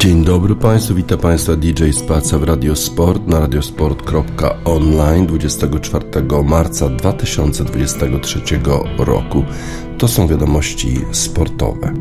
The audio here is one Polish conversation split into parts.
Dzień dobry Państwu, witam Państwa DJ Spaca w Radiosport na radiosport.online 24 marca 2023 roku. To są wiadomości sportowe.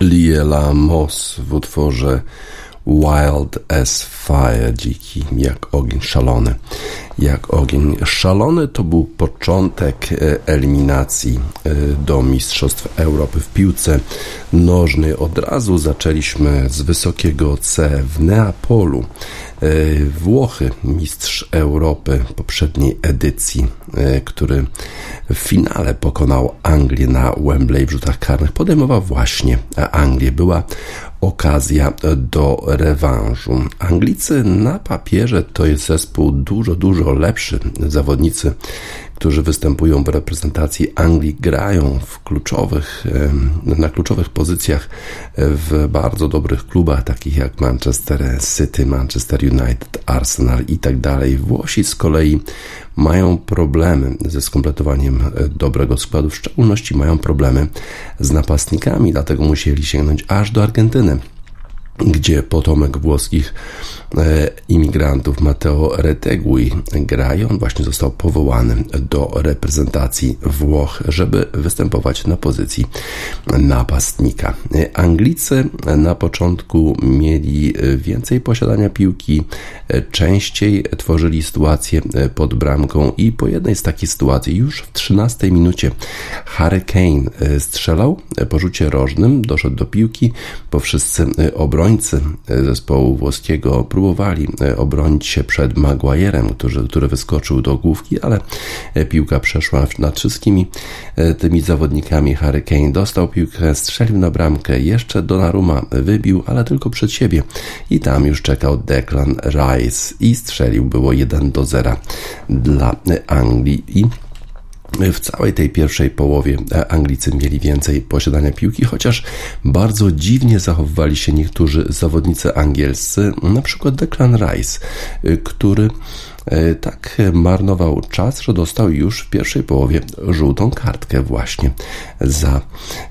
Liela Moss w utworze Wild as Fire, dziki jak ogień szalony. Jak ogień szalony to był początek e, eliminacji e, do Mistrzostw Europy w piłce nożnej. Od razu zaczęliśmy z wysokiego C w Neapolu. E, Włochy, mistrz Europy poprzedniej edycji, który w finale pokonał Anglię na Wembley w rzutach karnych, podejmował właśnie Anglię. Była okazja do rewanżu. Anglicy na papierze to jest zespół dużo, dużo lepszy. Zawodnicy, którzy występują w reprezentacji Anglii, grają w kluczowych, na kluczowych pozycjach w bardzo dobrych klubach, takich jak Manchester City, Manchester United, Arsenal i tak dalej. Włosi z kolei mają problemy ze skompletowaniem dobrego składu, w szczególności mają problemy z napastnikami, dlatego musieli sięgnąć aż do Argentyny gdzie potomek włoskich e, imigrantów Matteo Retegui gra i on właśnie został powołany do reprezentacji Włoch, żeby występować na pozycji napastnika. Anglicy na początku mieli więcej posiadania piłki, częściej tworzyli sytuację pod bramką i po jednej z takich sytuacji już w 13 minucie Harry Kane strzelał po rzucie rożnym, doszedł do piłki, bo wszyscy obrońcy obrońcy e, zespołu włoskiego próbowali e, obronić się przed Maguirem, który, który wyskoczył do główki, ale e, piłka przeszła nad wszystkimi tymi zawodnikami. Harry Kane dostał piłkę, strzelił na bramkę, jeszcze Donnarumma wybił, ale tylko przed siebie i tam już czekał Declan Rice i strzelił, było 1 do 0 dla Anglii i w całej tej pierwszej połowie e, Anglicy mieli więcej posiadania piłki, chociaż bardzo dziwnie zachowywali się niektórzy zawodnicy angielscy, na przykład Declan Rice, e, który tak marnował czas, że dostał już w pierwszej połowie żółtą kartkę właśnie za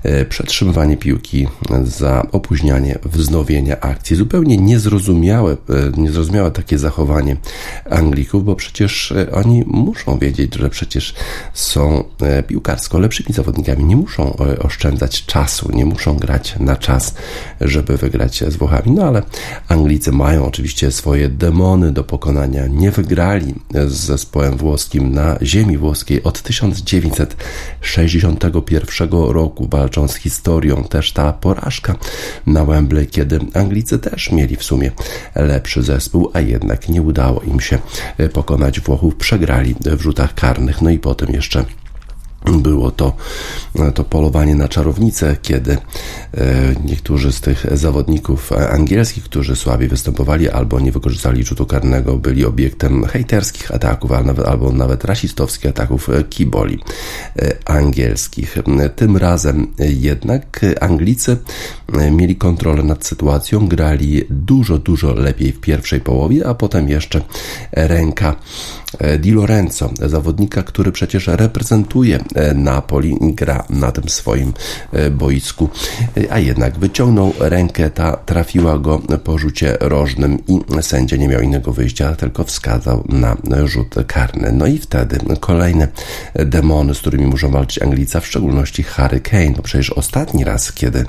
e, przetrzymywanie piłki, za opóźnianie wznowienia akcji. Zupełnie niezrozumiałe, e, niezrozumiałe takie zachowanie Anglików, bo przecież oni muszą wiedzieć, że przecież są piłkarsko lepszymi zawodnikami, nie muszą oszczędzać czasu, nie muszą grać na czas, żeby wygrać z Włochami. No ale Anglicy mają oczywiście swoje demony do pokonania, nie wygrają grali z zespołem włoskim na ziemi włoskiej od 1961 roku, walcząc z historią. Też ta porażka na Wembley, kiedy Anglicy też mieli w sumie lepszy zespół, a jednak nie udało im się pokonać Włochów. Przegrali w rzutach karnych, no i potem jeszcze było to, to polowanie na czarownicę, kiedy e, niektórzy z tych zawodników angielskich, którzy słabiej występowali albo nie wykorzystali rzutu karnego, byli obiektem hejterskich ataków, albo nawet rasistowskich ataków kiboli e, angielskich. Tym razem jednak Anglicy e, mieli kontrolę nad sytuacją, grali dużo, dużo lepiej w pierwszej połowie, a potem jeszcze ręka Di Lorenzo, zawodnika, który przecież reprezentuje Napoli gra na tym swoim e, boisku, e, a jednak wyciągnął rękę, ta trafiła go po rzucie rożnym i sędzia nie miał innego wyjścia, tylko wskazał na rzut karny. No i wtedy kolejne demony, z którymi muszą walczyć Anglica, w szczególności Harry Kane. No przecież ostatni raz, kiedy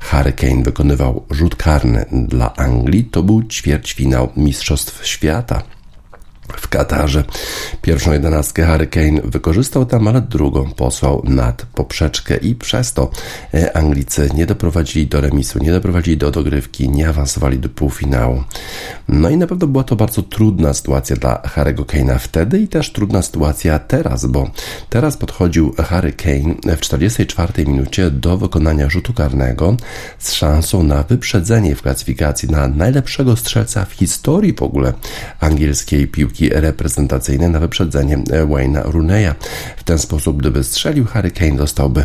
Harry Kane wykonywał rzut karny dla Anglii, to był ćwierćfinał Mistrzostw Świata w Katarze. Pierwszą jedenastkę Harry Kane wykorzystał tam, ale drugą posłał nad poprzeczkę i przez to e, Anglicy nie doprowadzili do remisu, nie doprowadzili do dogrywki, nie awansowali do półfinału. No i na pewno była to bardzo trudna sytuacja dla Harry'ego Kane'a wtedy i też trudna sytuacja teraz, bo teraz podchodził Harry Kane w 44 minucie do wykonania rzutu karnego z szansą na wyprzedzenie w klasyfikacji na najlepszego strzelca w historii w ogóle angielskiej piłki piłki reprezentacyjnej na wyprzedzenie Wayne'a Runeya. W ten sposób, gdyby strzelił Harry Kane, zostałby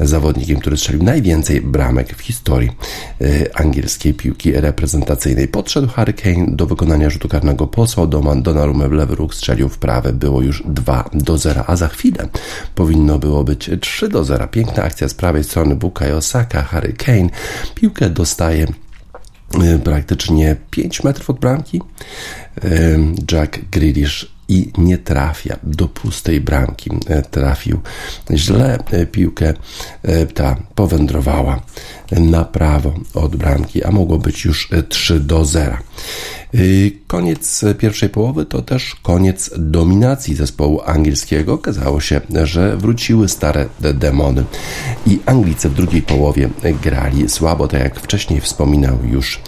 zawodnikiem, który strzelił najwięcej bramek w historii e, angielskiej piłki reprezentacyjnej. Podszedł Harry Kane do wykonania rzutu karnego, posłał Doman Donnarumma w lewy róg, strzelił w prawy, było już 2 do 0, a za chwilę powinno było być 3 do 0. Piękna akcja z prawej strony Bukayo Saka, Harry Kane, piłkę dostaje e, praktycznie 5 metrów od bramki. Jack Grealish i nie trafia do pustej bramki. E, trafił źle, e, piłkę e, ta powędrowała na prawo od bramki, a mogło być już 3 do 0. Koniec pierwszej połowy to też koniec dominacji zespołu angielskiego. Okazało się, że wróciły stare demony i Anglicy w drugiej połowie grali słabo, tak jak wcześniej wspominał już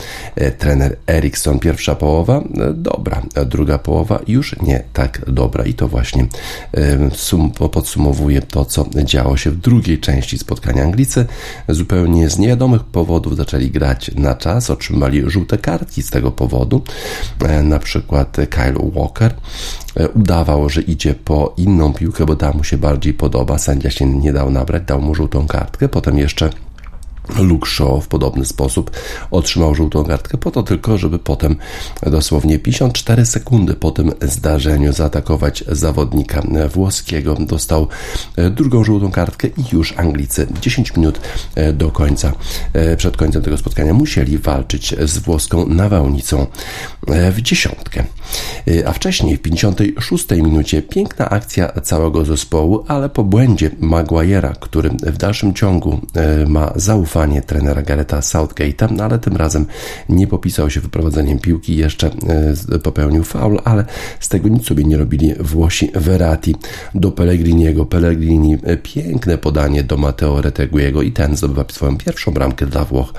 trener Eriksson. Pierwsza połowa dobra, druga połowa już nie tak dobra i to właśnie sum, podsumowuje to, co działo się w drugiej części spotkania. Anglicy zupełnie z niewiadomych powodów zaczęli grać na czas, otrzymali żółte kartki z tego powodu, e, na przykład Kyle Walker e, udawał, że idzie po inną piłkę, bo ta mu się bardziej podoba, sędzia się nie dał nabrać, dał mu żółtą kartkę, potem jeszcze Luke Shaw w podobny sposób otrzymał żółtą kartkę po to tylko, żeby potem dosłownie 54 sekundy po tym zdarzeniu zaatakować zawodnika włoskiego. Dostał e, drugą żółtą kartkę i już Anglicy 10 minut e, do końca, e, przed końcem tego spotkania musieli walczyć z włoską nawałnicą w dziesiątkę. A wcześniej w 56 minucie piękna akcja całego zespołu, ale po błędzie Maguire'a, który w dalszym ciągu ma zaufanie zaufanie trenera Gareta Southgate'a, no ale tym razem nie popisał się wyprowadzeniem piłki, jeszcze e, popełnił faul, ale z tego nic sobie nie robili Włosi Verratti do Pellegriniego. Pellegrini e, piękne podanie do Matteo Reteguiego i ten zdobywa swoją pierwszą bramkę dla Włoch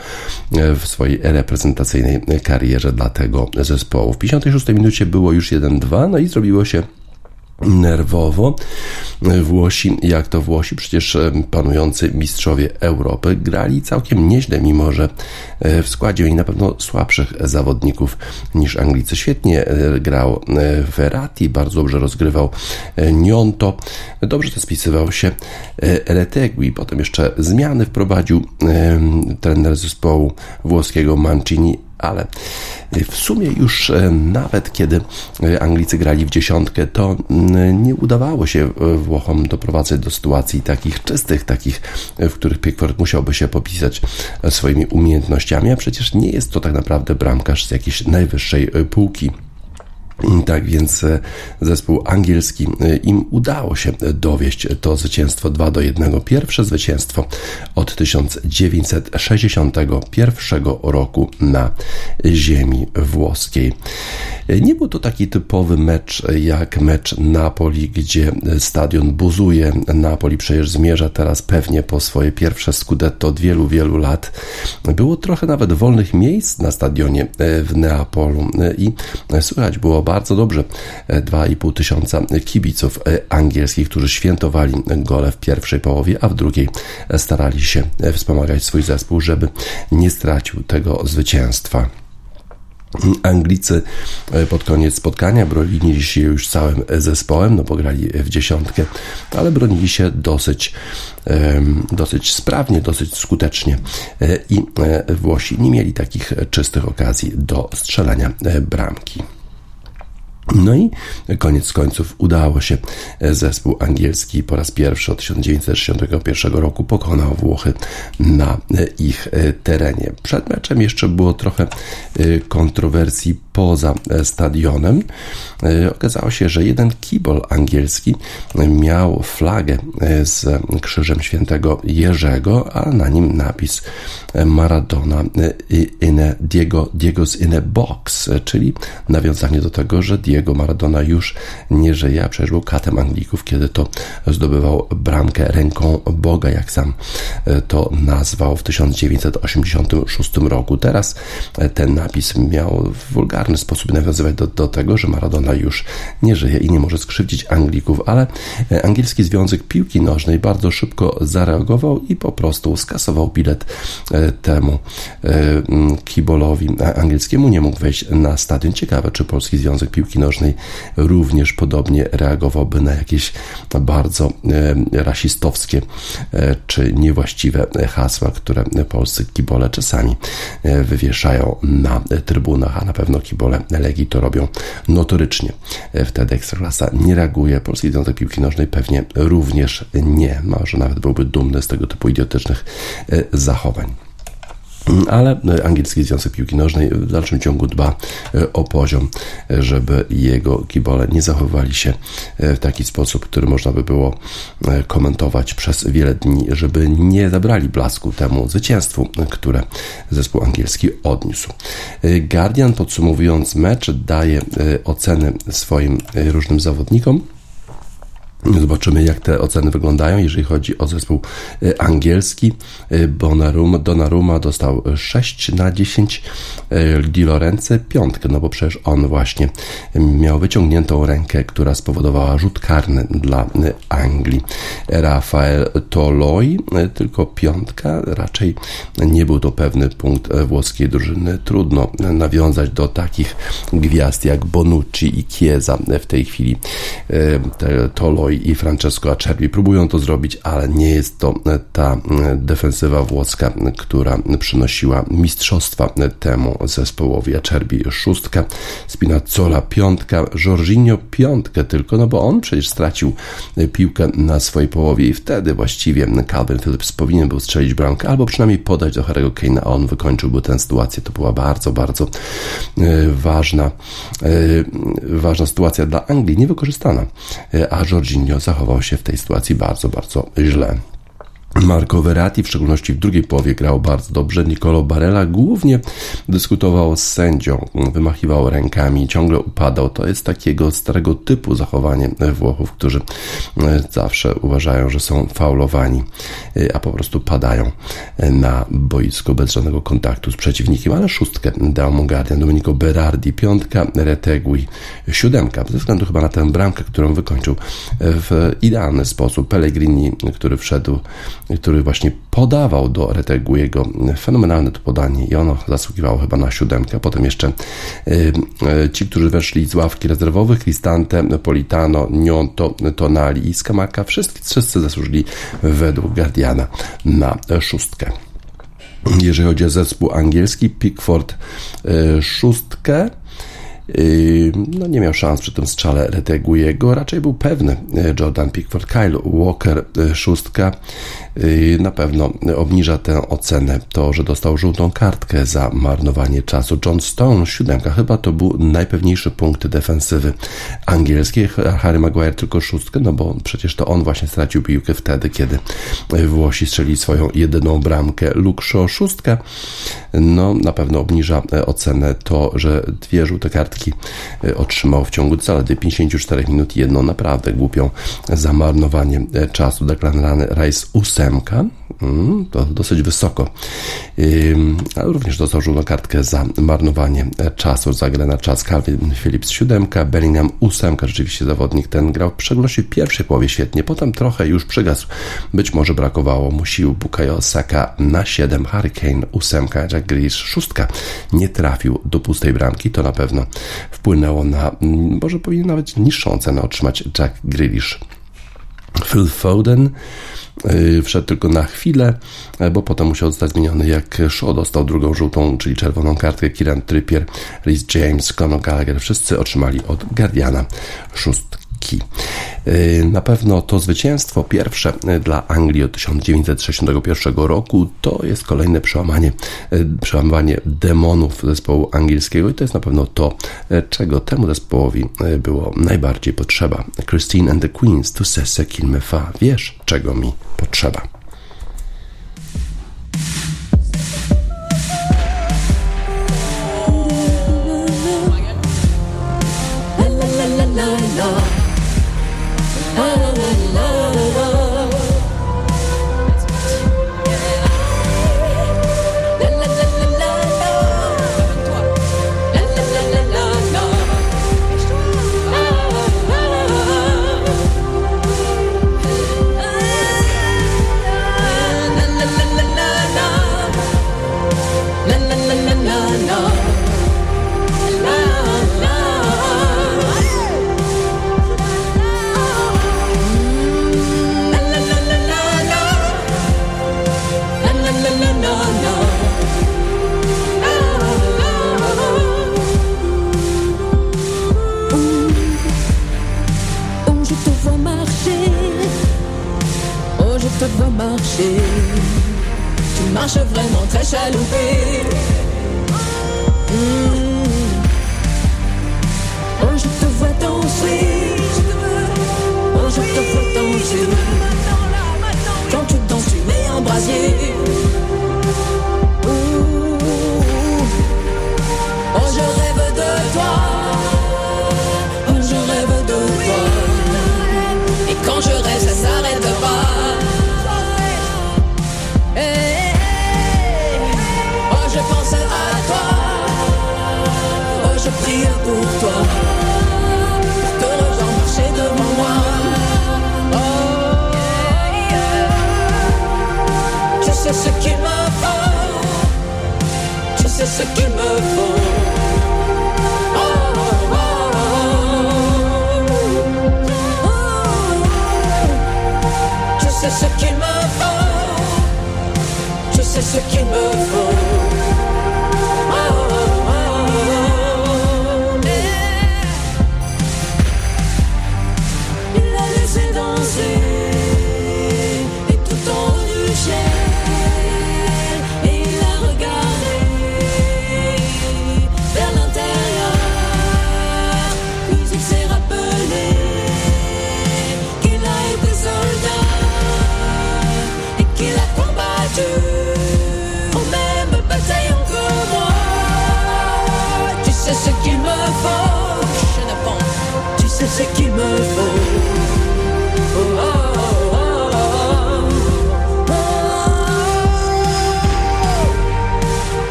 e, w swojej reprezentacyjnej karierze dla tego zespołu. W 56 minucie było już 1-2, no i zrobiło się nerwowo. Włosi, jak to Włosi, przecież e, panujący mistrzowie Europy grali całkiem nieźle, mimo że e, w składzie mieli na pewno słabszych zawodników niż Anglicy. Świetnie e, grał Verratti, bardzo dobrze rozgrywał Nionto, dobrze to spisywał się Retegui, potem jeszcze zmiany wprowadził trener zespołu włoskiego Mancini ale w sumie już e, nawet kiedy e, Anglicy grali w dziesiątkę, to nie udawało się e, Włochom doprowadzać do sytuacji takich czystych, takich, w których Pickford musiałby się popisać swoimi umiejętnościami, a przecież nie jest to tak naprawdę bramkarz z jakiejś najwyższej półki. Tak więc e, zespół angielski e, im udało się dowieść to zwycięstwo 2 do 1. Pierwsze zwycięstwo od 1961 roku na ziemi włoskiej. E, nie był to taki typowy mecz jak mecz Napoli, gdzie stadion buzuje. Napoli przecież zmierza teraz pewnie po swoje pierwsze scudetto od wielu, wielu lat. Było trochę nawet wolnych miejsc na stadionie w Neapolu i słychać było bardzo dobrze 2,5 e, tysiąca kibiców e, angielskich, którzy świętowali gole w pierwszej połowie, a w drugiej starali się wspomagać swój zespół, żeby nie stracił tego zwycięstwa. Anglicy e, pod koniec spotkania bronili się już całym zespołem, no pograli w dziesiątkę, ale bronili się dosyć, dosyć sprawnie, dosyć skutecznie i Włosi nie mieli takich czystych okazji do strzelania bramki. No i koniec końców udało się. Zespół angielski po raz pierwszy od 1961 roku pokonał Włochy na ich terenie. Przed meczem jeszcze było trochę e, kontrowersji poza stadionem. E, okazało się, że jeden kibol angielski miał flagę e, z krzyżem świętego Jerzego, a na nim napis Maradona in a Diego, Diego's in a box, czyli nawiązanie do tego, że Diego Diego Maradona już nie żyje, a przecież był katem Anglików, kiedy to zdobywał bramkę ręką Boga, jak sam e, to nazwał w 1986 roku. Teraz e, ten napis miał w wulgarny sposób nawiązywać do, do tego, że Maradona już nie żyje i nie może skrzywdzić Anglików, ale e, angielski Związek Piłki Nożnej bardzo szybko zareagował i po prostu skasował bilet temu kibolowi angielskiemu. Nie mógł wejść na stadion. Ciekawe, czy Polski Związek Piłki Nożnej Również podobnie reagowałby na jakieś bardzo e, rasistowskie e, czy niewłaściwe hasła, które polscy kibole czasami e, wywieszają na trybunach, a na pewno kibole Legii to robią notorycznie. Wtedy Ekstraklasa nie reaguje. Polski Związek Piłki Nożnej pewnie również nie. Może nawet byłby dumny z tego typu idiotycznych zachowań ale e, angielski Związek Piłki Nożnej w dalszym ciągu dba e, o poziom, e, żeby jego kibole nie zachowywali się w taki sposób, który można by było komentować przez wiele dni, żeby nie zabrali blasku temu zwycięstwu, które zespół angielski odniósł. Guardian podsumowując mecz daje oceny swoim różnym zawodnikom. Zobaczymy, jak te oceny wyglądają, jeżeli chodzi o zespół e, angielski. E, Donnarumma, Donnarumma dostał 6 na 10, e, Di Lorenzo piątkę, no bo przecież on właśnie miał wyciągniętą rękę, która spowodowała rzut karny dla Anglii. Rafael Toloi tylko piątka, raczej nie był to pewny punkt włoskiej drużyny. Trudno nawiązać do takich gwiazd jak Bonucci i Chiesa w tej chwili. Toloi Poi i Francesco Acerbi próbują to zrobić, ale nie jest to ta defensywa włoska, która przynosiła mistrzostwa temu zespołowi Acerbi szóstka, Spinazzola piątka, Jorginho piątkę tylko, no bo on przecież stracił piłkę na swojej połowie i wtedy właściwie Calvin Phillips powinien był strzelić bramkę albo przynajmniej podać do Harry'ego Kane'a, a on wykończyłby tę sytuację. To była bardzo, bardzo e, ważna, e, ważna sytuacja dla Anglii, niewykorzystana, e, a Jorginho zachował się w tej sytuacji bardzo, bardzo źle. Marco Verratti, w szczególności w drugiej połowie, grał bardzo dobrze. Nicolo Barella głównie dyskutował z sędzią, wymachiwał rękami, ciągle upadał. To jest takiego starego typu zachowanie Włochów, którzy e, zawsze uważają, że są faulowani, e, a po prostu padają na boisko bez żadnego kontaktu z przeciwnikiem. Ale szóstkę dał mu Guardian, Domenico Berardi, piątka, Retegui, siódemka, ze względu chyba na tę bramkę, którą wykończył w idealny sposób. Pellegrini, który wszedł który właśnie podawał do Reteguiego. Fenomenalne to podanie i ono zasługiwało chyba na siódemkę. Potem jeszcze y, y, ci, którzy weszli z ławki rezerwowych, Cristante, Politano, Nionto, Tonali i Skamaka, wszyscy, wszyscy zasłużyli według Guardiana na szóstkę. Jeżeli chodzi o zespół angielski, Pickford y, szóstkę, no nie miał szans przy tym strzale Reteguiego, raczej był pewny yy, Jordan Pickford, Kyle Walker yy, szóstka. Na pewno obniża tę ocenę. To, że dostał żółtą kartkę za marnowanie czasu. John Stone siódemka, chyba to był najpewniejszy punkt defensywy angielskiej, Harry Maguire tylko szóstkę, no bo przecież to on właśnie stracił piłkę wtedy, kiedy Włosi strzeli swoją jedyną bramkę. Luke Shaw szóstka, no na pewno obniża ocenę. To, że dwie żółte kartki E, otrzymał w ciągu zaledwie 54 minut jedno naprawdę głupią zamarnowanie e, czasu. Declan Rice ósemka, mm, to dosyć wysoko, ale również dostał żółtą kartkę za marnowanie e, czasu, za grę na czas. Calvin Phillips siódemka, Bellingham ósemka, rzeczywiście zawodnik ten grał w pierwszej połowie świetnie, potem trochę już przygasł, być może brakowało mu sił. Bukayo Saka na 7, Hurricane ósemka, Jack Grealish szóstka, nie trafił do pustej bramki, to na pewno wpłynęło na, mm, może powinien nawet niższą cenę otrzymać Jack Grealish. Phil Foden y, wszedł tylko na chwilę, e, bo potem musiał zostać zmieniony jak Shaw dostał drugą żółtą, czyli czerwoną kartkę, Kieran Trippier, Rhys James, Conor Gallagher, wszyscy otrzymali od Guardiana szóstkę. Y, na pewno to zwycięstwo pierwsze y, dla Anglii od 1961 roku to jest kolejne przełamanie, y, przełamanie demonów zespołu angielskiego i to jest na pewno to, czego temu zespołowi było najbardziej potrzeba. Christine and the Queens, tu me fa. Wiesz, czego mi potrzeba.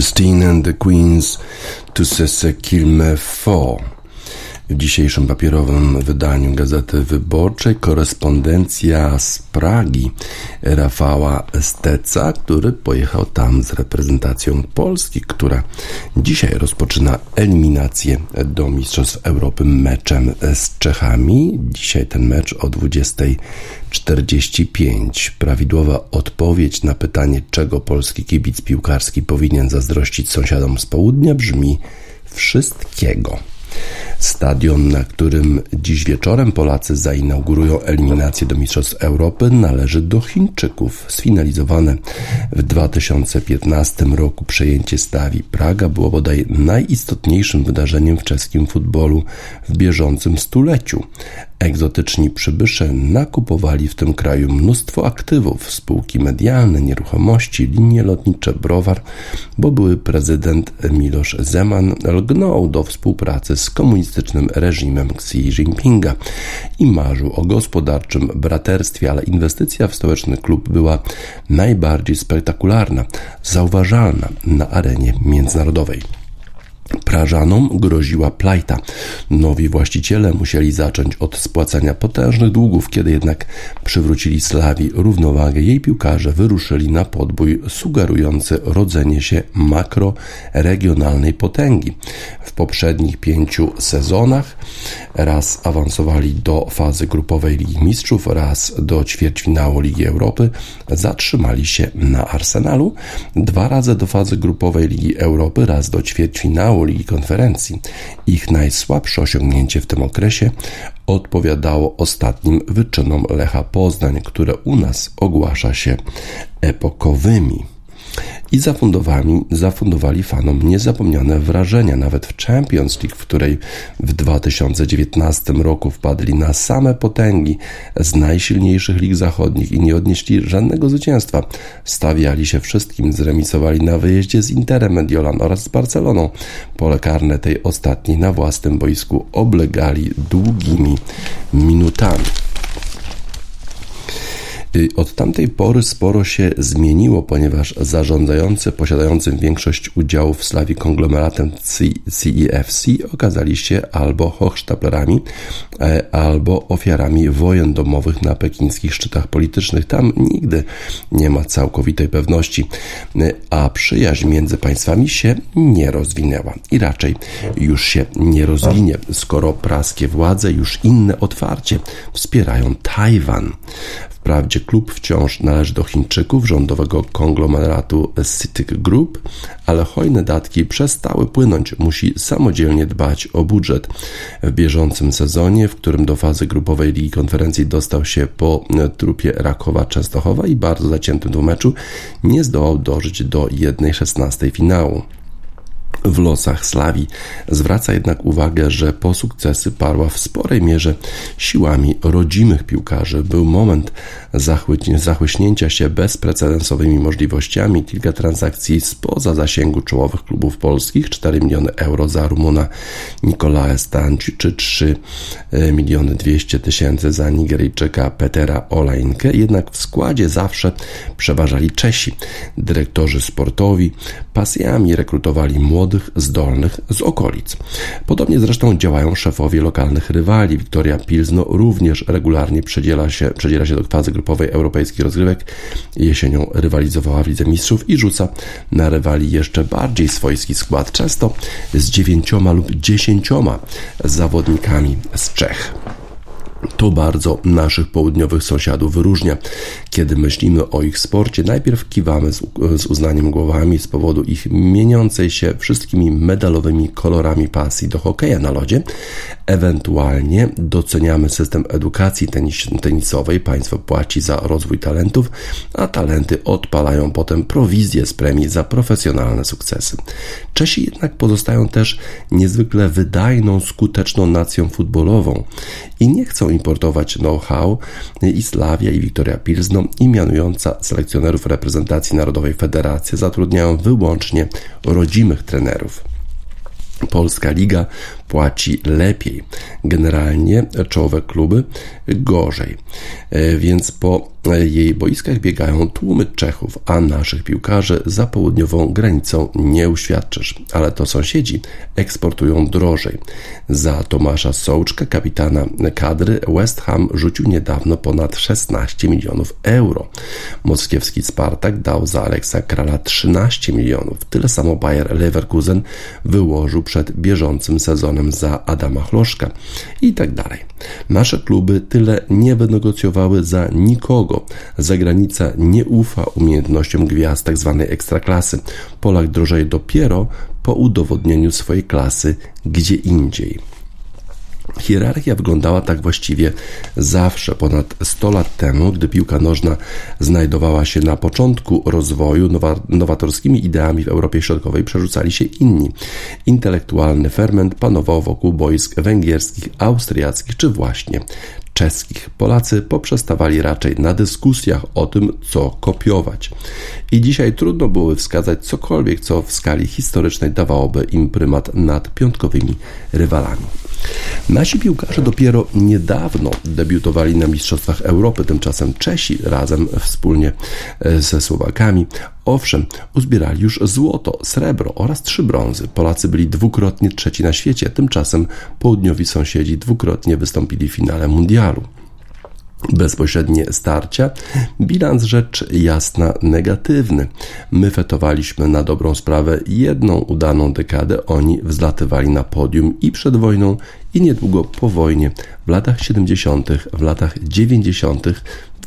Christine and the Queens to Sese Kilme 4. W dzisiejszym papierowym wydaniu Gazety Wyborczej korespondencja z Pragi Rafała Steca, który pojechał tam z reprezentacją Polski, która dzisiaj rozpoczyna eliminację do Mistrzostw Europy meczem z Czechami. Dzisiaj ten mecz o 20.45. Prawidłowa odpowiedź na pytanie, czego polski kibic piłkarski powinien zazdrościć sąsiadom z południa brzmi wszystkiego. Stadion, na którym dziś wieczorem Polacy zainaugurują eliminację do Mistrzostw Europy, należy do Chińczyków. Sfinalizowane w 2015 roku przejęcie Stawi Praga było bodaj najistotniejszym wydarzeniem w czeskim futbolu w bieżącym stuleciu. Egzotyczni przybysze nakupowali w tym kraju mnóstwo aktywów, spółki medialne, nieruchomości, linie lotnicze, browar, bo były prezydent Miloš Zeman lgnął do współpracy z komunistycznym reżimem Xi Jinpinga i marzył o gospodarczym braterstwie, ale inwestycja w stołeczny klub była najbardziej spektakularna, zauważalna na arenie międzynarodowej. Prażanom groziła plajta. Nowi właściciele musieli zacząć od spłacania potężnych długów, kiedy jednak przywrócili Slawi równowagę. Jej piłkarze wyruszyli na podbój sugerujący rodzenie się makroregionalnej potęgi. W poprzednich pięciu sezonach raz awansowali do fazy grupowej Ligi Mistrzów, raz do ćwierćfinału Ligi Europy. Zatrzymali się na Arsenalu, dwa razy do fazy grupowej Ligi Europy, raz do ćwierćfinału Ligi Konferencji. Ich najsłabsze osiągnięcie w tym okresie odpowiadało ostatnim wyczynom Lecha Poznań, które u nas ogłasza się epokowymi. I zafundowali, zafundowali fanom niezapomniane wrażenia, nawet w Champions League, w której w 2019 roku wpadli na same potęgi z najsilniejszych lig zachodnich i nie odnieśli żadnego zwycięstwa. Stawiali się wszystkim, zremisowali na wyjeździe z Interem Mediolan oraz z Barceloną. Pole karne tej ostatniej na własnym boisku oblegali długimi minutami. Od tamtej pory sporo się zmieniło, ponieważ zarządzający posiadającym większość udziałów w Slawi konglomeratem CEFC okazali się albo hochsztaplerami, e, albo ofiarami wojen domowych na pekińskich szczytach politycznych. Tam nigdy nie ma całkowitej pewności, y, a przyjaźń między państwami się nie rozwinęła i raczej już się nie rozwinie, skoro praskie władze już inne otwarcie wspierają Tajwan. Wprawdzie klub wciąż należy do Chińczyków rządowego konglomeratu CITIC Group, ale hojne datki przestały płynąć, musi samodzielnie dbać o budżet. W bieżącym sezonie, w którym do fazy grupowej Ligi Konferencji dostał się po trupie Rakowa Częstochowa i bardzo zaciętym dwumeczu, nie zdołał dożyć do 1-16 finału w losach Slawii. Zwraca jednak uwagę, że po sukcesy parła w sporej mierze siłami rodzimych piłkarzy. Był moment zachłyśnięcia się bezprecedensowymi możliwościami, kilka transakcji spoza zasięgu czołowych klubów polskich, 4 miliony euro za Rumuna Nikolae Stanci, czy 3 e, miliony 200 tysięcy za Nigeryjczyka Petera Olajnkę. Jednak w składzie zawsze przeważali Czesi. Dyrektorzy sportowi pasjami rekrutowali młodych młodych, zdolnych z okolic. Podobnie zresztą działają szefowie lokalnych rywali. Wiktoria Pilzno również regularnie przedziela się, przedziela się do fazy grupowej europejskich rozgrywek. Jesienią rywalizowała w Lidze Mistrzów i rzuca na rywali jeszcze bardziej swojski skład, często z dziewięcioma lub dziesięcioma zawodnikami z Czech. To bardzo naszych południowych sąsiadów wyróżnia. Kiedy myślimy o ich sporcie, najpierw kiwamy z, uznaniem głowami z powodu ich mieniącej się wszystkimi medalowymi kolorami pasji do hokeja na lodzie. Ewentualnie doceniamy system edukacji tenis, tenisowej. Państwo płaci za rozwój talentów, a talenty odpalają potem prowizję z premii za profesjonalne sukcesy. Czesi jednak pozostają też niezwykle wydajną, skuteczną nacją futbolową i nie chcą importować know-how i Slavia i Wiktoria Pilsno i mianująca selekcjonerów reprezentacji Narodowej Federacji zatrudniają wyłącznie rodzimych trenerów. Polska Liga płaci lepiej. Generalnie czołowe kluby gorzej. E, więc po jej boiskach biegają tłumy Czechów, a naszych piłkarzy za południową granicą nie uświadczysz. Ale to sąsiedzi eksportują drożej. Za Tomasza Sołczka, kapitana kadry, West Ham rzucił niedawno ponad 16 milionów euro. Moskiewski Spartak dał za Aleksa Krala 13 milionów. Tyle samo Bayer Leverkusen wyłożył przed bieżącym sezonem za Adama Chloszka i tak dalej. Nasze kluby tyle nie wynegocjowały za nikogo. Zagranica nie ufa umiejętnościom gwiazd tzw. Tak ekstraklasy. Polak drożeje dopiero po udowodnieniu swojej klasy gdzie indziej. Hierarchia wyglądała tak właściwie zawsze. Ponad 100 lat temu, gdy piłka nożna znajdowała się na początku rozwoju, nowa, nowatorskimi ideami w Europie Środkowej przerzucali się inni. Intelektualny ferment panował wokół boisk węgierskich, austriackich czy właśnie czeskich. Polacy poprzestawali raczej na dyskusjach o tym, co kopiować. I dzisiaj trudno byłoby wskazać cokolwiek, co w skali historycznej dawałoby im prymat nad piątkowymi rywalami. Nasi piłkarze dopiero niedawno debiutowali na Mistrzostwach Europy, tymczasem Czesi razem wspólnie e, ze Słowakami Owszem, uzbierali już złoto, srebro oraz trzy brązy. Polacy byli dwukrotnie trzeci na świecie, tymczasem południowi sąsiedzi dwukrotnie wystąpili w finale mundialu bezpośrednie starcia, bilans rzecz jasna negatywny. My fetowaliśmy na dobrą sprawę jedną udaną dekadę, oni wzlatywali na podium i przed wojną, i niedługo po wojnie, w latach 70., w latach 90.,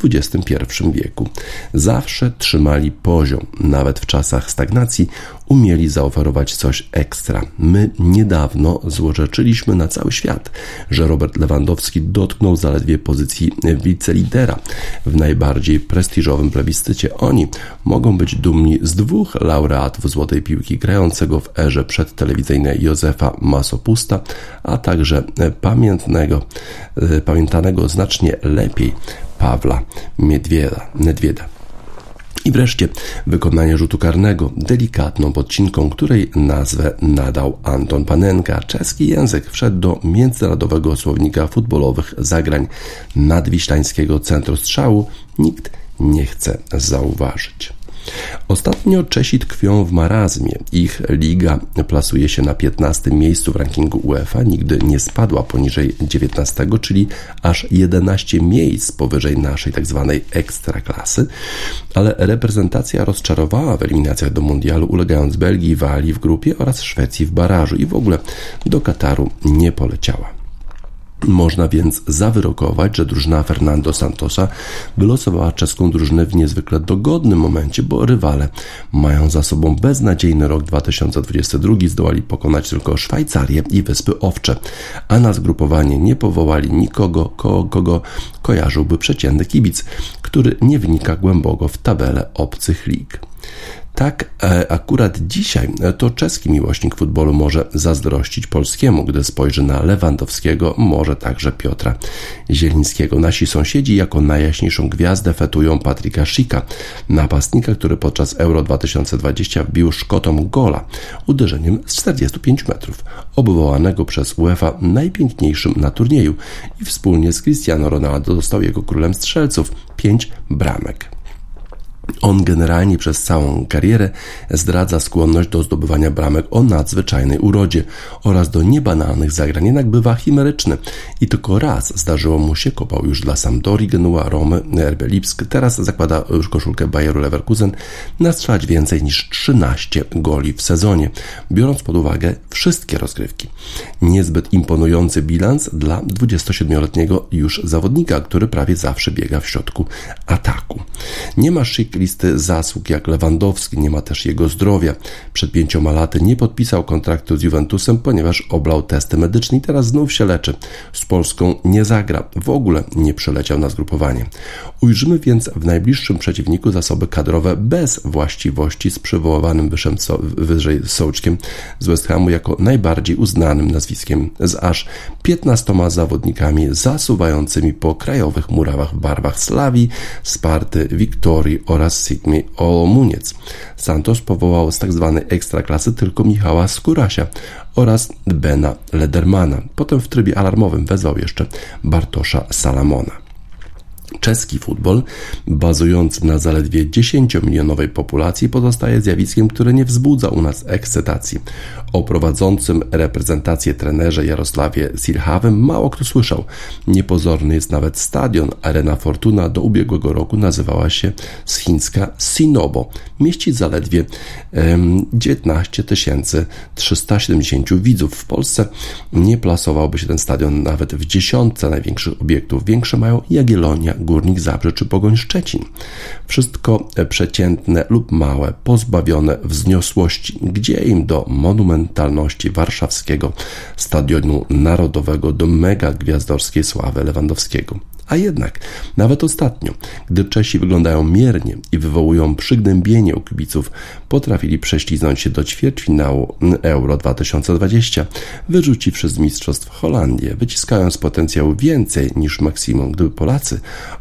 XXI wieku. Zawsze trzymali poziom, nawet w czasach stagnacji umieli zaoferować coś ekstra. My niedawno złorzeczyliśmy na cały świat, że Robert Lewandowski dotknął zaledwie pozycji wicelidera w najbardziej prestiżowym plebiscycie. Oni mogą być dumni z dwóch laureatów Złotej Piłki grającego w erze przedtelewizyjnej Józefa Masopusta, a także pamiętnego, pamiętanego znacznie lepiej Pawła Miedwieda. Nedwieda. I wreszcie wykonanie rzutu karnego delikatną podcinką, której nazwę nadał Anton Panenka. Czeski język wszedł do międzynarodowego słownika futbolowych zagrań nadwiślańskiego centrum strzału. Nikt nie chce zauważyć. Ostatnio Czesi tkwią w marazmie. Ich liga plasuje się na 15 miejscu w rankingu UEFA, nigdy nie spadła poniżej 19, czyli aż 11 miejsc powyżej naszej tzw. Tak ekstraklasy, ale reprezentacja rozczarowała w eliminacjach do mundialu, ulegając Belgii, Walii w grupie oraz Szwecji w barażu i w ogóle do Kataru nie poleciała. Można więc zawyrokować, że drużyna Fernando Santosa wylosowała czeską drużynę w niezwykle dogodnym momencie, bo rywale mają za sobą beznadziejny rok 2022, zdołali pokonać tylko Szwajcarię i Wyspy Owcze, a na zgrupowanie nie powołali nikogo, kogo, kogo kojarzyłby przeciętny kibic, który nie wnika głęboko w tabelę obcych lig. Tak e, akurat dzisiaj e, to czeski miłośnik futbolu może zazdrościć polskiemu, gdy spojrzy na Lewandowskiego, może także Piotra Zielińskiego. Nasi sąsiedzi jako najjaśniejszą gwiazdę fetują Patryka Schicka, napastnika, który podczas Euro 2020 wbił Szkotom gola uderzeniem z 45 metrów, obwołanego przez UEFA najpiękniejszym na turnieju i wspólnie z Cristiano Ronaldo został jego królem strzelców 5 bramek. On generalnie przez całą karierę zdradza skłonność do zdobywania bramek o nadzwyczajnej urodzie oraz do niebanalnych zagrań, jednak bywa chimeryczny i tylko raz zdarzyło mu się, kopał już dla Sampdori, Genua, Romy, RB Lipsk, teraz zakłada już koszulkę Bayeru Leverkusen, nastrzelać więcej niż 13 goli w sezonie, biorąc pod uwagę wszystkie rozgrywki. Niezbyt imponujący bilans dla 27-letniego już zawodnika, który prawie zawsze biega w środku ataku. Nie ma szyk listy zasług jak Lewandowski, nie ma też jego zdrowia. Przed pięcioma laty nie podpisał kontraktu z Juventusem, ponieważ oblał testy medyczne i teraz znów się leczy. Z Polską nie zagra, w ogóle nie przeleciał na zgrupowanie. Ujrzymy więc w najbliższym przeciwniku zasoby kadrowe bez właściwości z przywoływanym wyżej, wyżej Sołczkiem z West Hamu jako najbardziej uznanym nazwiskiem z aż 15 zawodnikami zasuwającymi po krajowych murawach w barwach Slawii, Sparty, Wiktorii oraz Sigmy Olmuniec. Santos powołał z tzw. Tak ekstraklasy tylko Michała Skurasia oraz Bena Ledermana. Potem w trybie alarmowym wezwał jeszcze Bartosza Salamona. Czeski futbol, bazujący na zaledwie 10-milionowej populacji, pozostaje zjawiskiem, które nie wzbudza u nas ekscytacji. O prowadzącym reprezentację trenerze Jarosławie Silhawem mało kto słyszał. Niepozorny jest nawet stadion. Arena Fortuna do ubiegłego roku nazywała się chińska Sinobo. Mieści zaledwie 19 370 widzów. W Polsce nie plasowałby się ten stadion nawet w dziesiątce największych obiektów. Większe mają Jagiellonia, Górnik Zabrze czy Pogoń Szczecin. Wszystko przeciętne lub małe, pozbawione wzniosłości, gdzie im do monumentalności warszawskiego Stadionu Narodowego, do mega gwiazdorskiej sławy Lewandowskiego. A jednak, nawet ostatnio, gdy Czesi wyglądają miernie i wywołują przygnębienie u kibiców, potrafili prześliznąć się do ćwierćfinału Euro 2020, wyrzuciwszy z mistrzostw Holandię, wyciskając potencjał więcej niż maksimum. Gdyby Polacy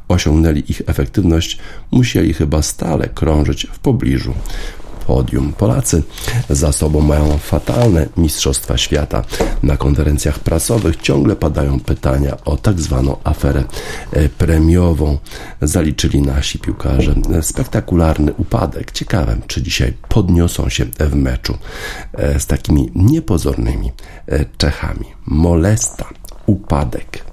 osiągnęli ich efektywność, musieli chyba stale krążyć w pobliżu podium. Polacy za sobą mają fatalne Mistrzostwa Świata. Na konferencjach prasowych ciągle padają pytania o tak zwaną aferę e, premiową. Zaliczyli nasi piłkarze spektakularny upadek. Ciekawe, czy dzisiaj podniosą się w meczu e, z takimi niepozornymi e, Czechami. Molesta, upadek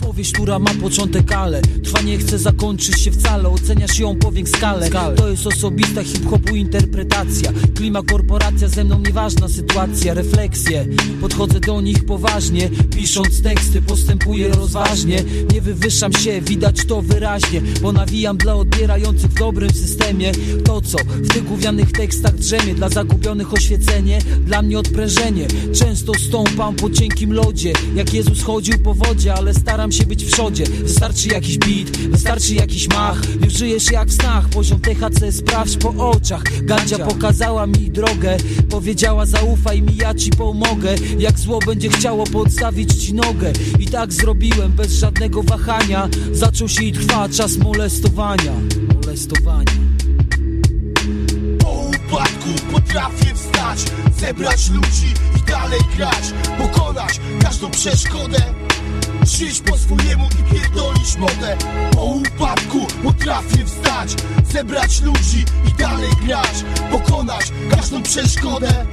Opowieść, która ma początek, ale trwa nie chce zakończyć się wcale. Oceniasz ją skalę, skalę. To jest osobista hip-hopu interpretacja. Klima, korporacja, ze mną nieważna sytuacja. Refleksje, podchodzę do nich poważnie. Pisząc teksty, postępuję rozważnie. Nie wywyższam się, widać to wyraźnie Bo nawijam dla odbierających w dobrym systemie. To co w tych gównianych tekstach drzemie Dla zagubionych oświecenie, dla mnie odprężenie. Często stąpam po cienkim lodzie. Jak Jezus chodził po wodzie, ale staram się być w przodzie Wystarczy jakiś beat, wystarczy jakiś mach. Już żyjesz jak w snach, poziom THC sprawdź po oczach. Gandzia. pokazała mi drogę Powiedziała zaufaj mi, ja ci pomogę. Jak zło będzie chciało podstawić ci nogę. I tak zrobiłem bez żadnego wahania. Zaczął się i trwa czas molestowania. Molestowania. Po upadku potrafię wstać Zebrać ludzi i dalej grać Pokonać każdą przeszkodę Żyć po swojemu i pierdolić modę Po upadku potrafię wstać Zebrać ludzi i dalej grać Pokonać każdą przeszkodę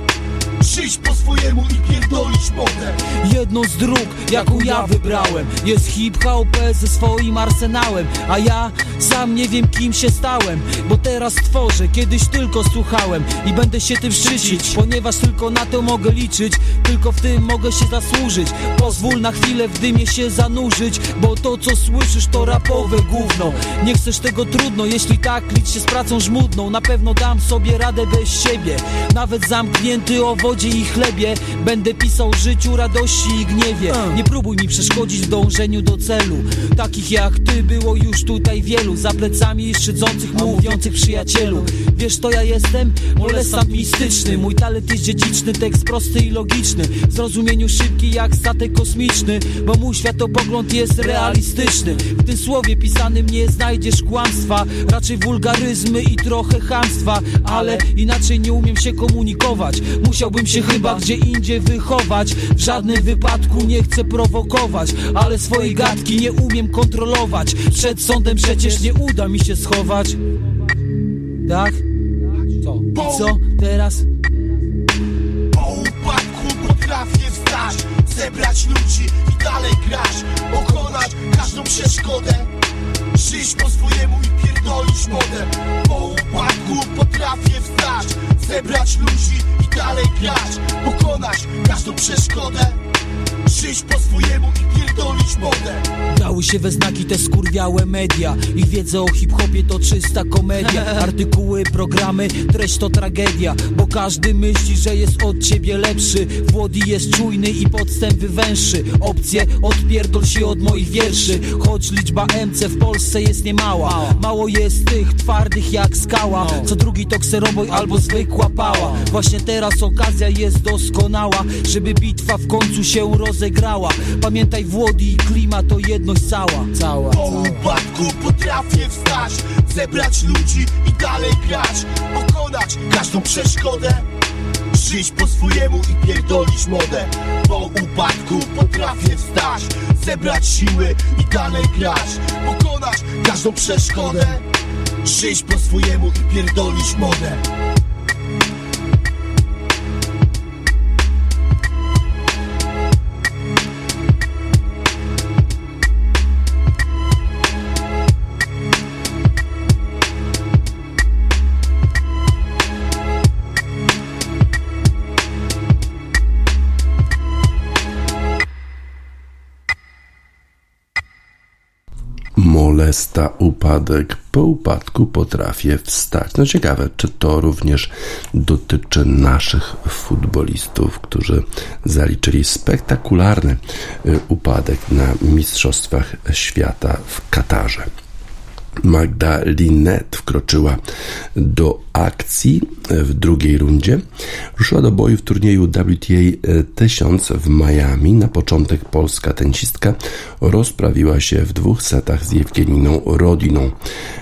Żyć po swojemu i pierdolić modę Jedną z dróg, jaką ja wybrałem Jest hip-hop ze swoim arsenałem A ja sam nie wiem kim się stałem Bo teraz tworzę, kiedyś tylko słuchałem I będę się tym szczycić Ponieważ tylko na to mogę liczyć Tylko w tym mogę się zasłużyć. Pozwól na chwilę w dymie się zanurzyć Bo to co słyszysz to rapowe gówno. Nie chcesz tego trudno, jeśli tak licz się z pracą żmudną Na pewno dam sobie radę bez siebie. Nawet zamknięty o wodzie i chlebie. Będę pisał życiu, radości i gniewie. Nie próbuj mi przeszkodzić w dążeniu do celu. Takich jak ty było już tutaj wielu. Za plecami szydzących, mówiących przyjacielu. Wiesz to ja jestem? Molestant mistyczny. Mój talent jest dziedziczny, tekst prosty i logiczny. W zrozumieniu szybki jak statek kosmiczny Bo mój światopogląd jest realistyczny. W tym słowie pisanym nie znajdziesz kłamstwa Raczej wulgaryzmy i trochę chamstwa. Ale inaczej nie umiem się komunikować. Musiałbym się chyba gdzie indziej wychować W żadnym wypadku nie chcę prowokować Ale swojej gadki nie umiem kontrolować Przed sądem przecież nie uda mi się schować Tak? Co? I co teraz? Po upadku potrafię wstać Zebrać ludzi i dalej grać Pokonać każdą przeszkodę Żyć po swojemu i pierdolić modę Po upadku potrafię wstać Zebrać ludzi i dalej grać Pokonać każdą przeszkodę Żyć po swojemu i pierdolić modę. Dały się we znaki te skurwiałe media. Ich wiedza o hip-hopie to czysta komedia. Artykuły, programy, treść to tragedia. Bo każdy myśli, że jest od ciebie lepszy. Włody jest czujny i podstęp wywęższy Opcje, odpierdol się od moich wierszy. Choć liczba MC w Polsce jest niemała. Mało jest tych twardych jak skała. Co drugi to kseroboj albo zwykła pała. Właśnie teraz okazja jest doskonała Żeby bitwa w końcu się rozegrała Pamiętaj Włody i klima to jedność cała. Cała Po upadku potrafię wstać Zebrać ludzi i dalej grać Pokonać każdą przeszkodę Żyć po swojemu i pierdolić modę. Po upadku potrafię wstać Zebrać siły i dalej grać Pokonać każdą przeszkodę Żyć po swojemu i pierdolić modę Molesta upadek, po upadku potrafię wstać. No ciekawe, czy to również dotyczy naszych futbolistów, którzy zaliczyli spektakularny y, upadek na Mistrzostwach Świata w Katarze. Magda Linet wkroczyła do akcji w drugiej rundzie. Ruszyła do boju w turnieju WTA 1000 w Miami. Na początek polska tenisistka rozprawiła się w dwóch setach z Jewgeniną Rodiną.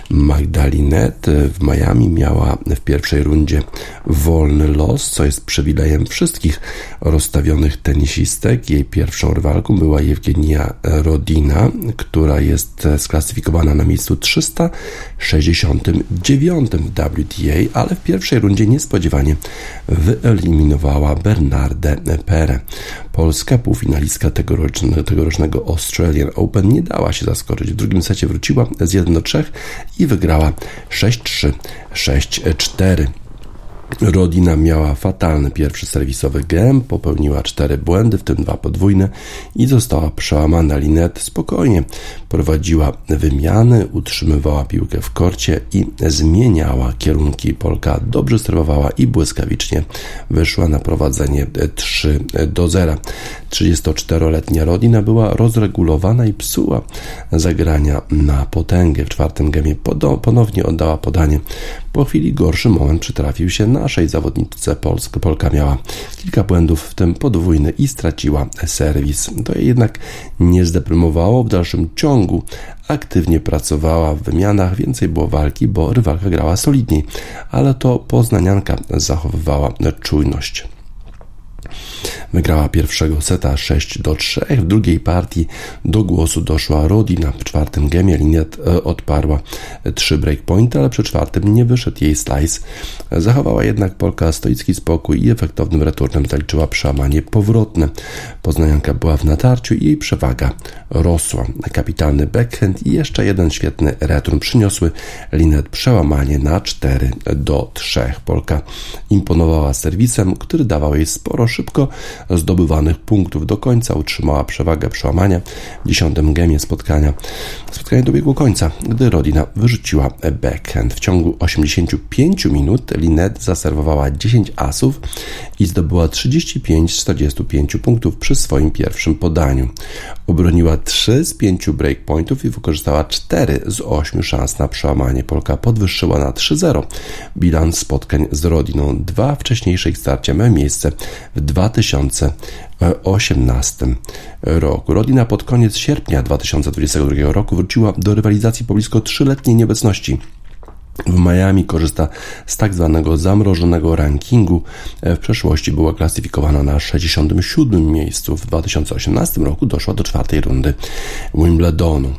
Magda Linet w Miami miała w pierwszej rundzie wolny los, co jest przywilejem wszystkich rozstawionych tenisistek. Jej pierwszą rywalką była Jewgenia Rodina, która jest sklasyfikowana na miejscu 300 369 w WTA, ale w pierwszej rundzie niespodziewanie wyeliminowała Bernardę Pere. Polska półfinalistka tegorocznego, tegorocznego Australian Open nie dała się zaskoczyć. W drugim secie wróciła z 1 do 3 i wygrała 6-3, 6-4. Rodina miała fatalny pierwszy serwisowy gem, popełniła cztery błędy, w tym dwa podwójne i została przełamana. Linet spokojnie prowadziła wymiany, utrzymywała piłkę w korcie i zmieniała kierunki. Polka dobrze sterowała i błyskawicznie wyszła na prowadzenie 3 do 0. 34-letnia Rodina była rozregulowana i psuła zagrania na potęgę. W czwartym gemie ponownie oddała podanie. Po chwili gorszy moment przytrafił się naszej zawodniczce Polska. Polka miała kilka błędów, w tym podwójny i straciła serwis. To jej jednak nie zdeprymowało. W dalszym ciągu aktywnie pracowała w wymianach, więcej było walki, bo rywalka grała solidniej, ale to poznanianka zachowywała czujność. Wygrała pierwszego seta 6 do 3. W drugiej partii do głosu doszła Rodina. W czwartym gemie Liniet e, odparła 3 breakpointy, ale przy czwartym nie wyszedł jej slice. Zachowała jednak Polka stoicki spokój i efektownym returnem zaliczyła przełamanie powrotne. Poznanianka była w natarciu i jej przewaga rosła. Kapitalny backhand i jeszcze jeden świetny return przyniosły Linet przełamanie na 4 do 3. Polka imponowała serwisem, który dawał jej sporo szybko zdobywanych punktów. Do końca utrzymała przewagę przełamania w dziesiątym gemie spotkania. Spotkanie dobiegło końca, gdy Rodina wyrzuciła backhand. W ciągu 85 minut Linet zaserwowała 10 asów i zdobyła 35 z 45 punktów przy swoim pierwszym podaniu. Obroniła 3 z 5 breakpointów i wykorzystała 4 z 8 szans na przełamanie. Polka podwyższyła na 3-0 bilans spotkań z Rodiną. Dwa wcześniejsze ich starcia miały miejsce w 2018 roku. Rodina pod koniec sierpnia 2022 roku wróciła do rywalizacji po blisko trzyletniej nieobecności w Miami korzysta z tak zwanego zamrożonego rankingu. W przeszłości była klasyfikowana na 67 miejscu. W 2018 roku doszła do czwartej rundy Wimbledonu.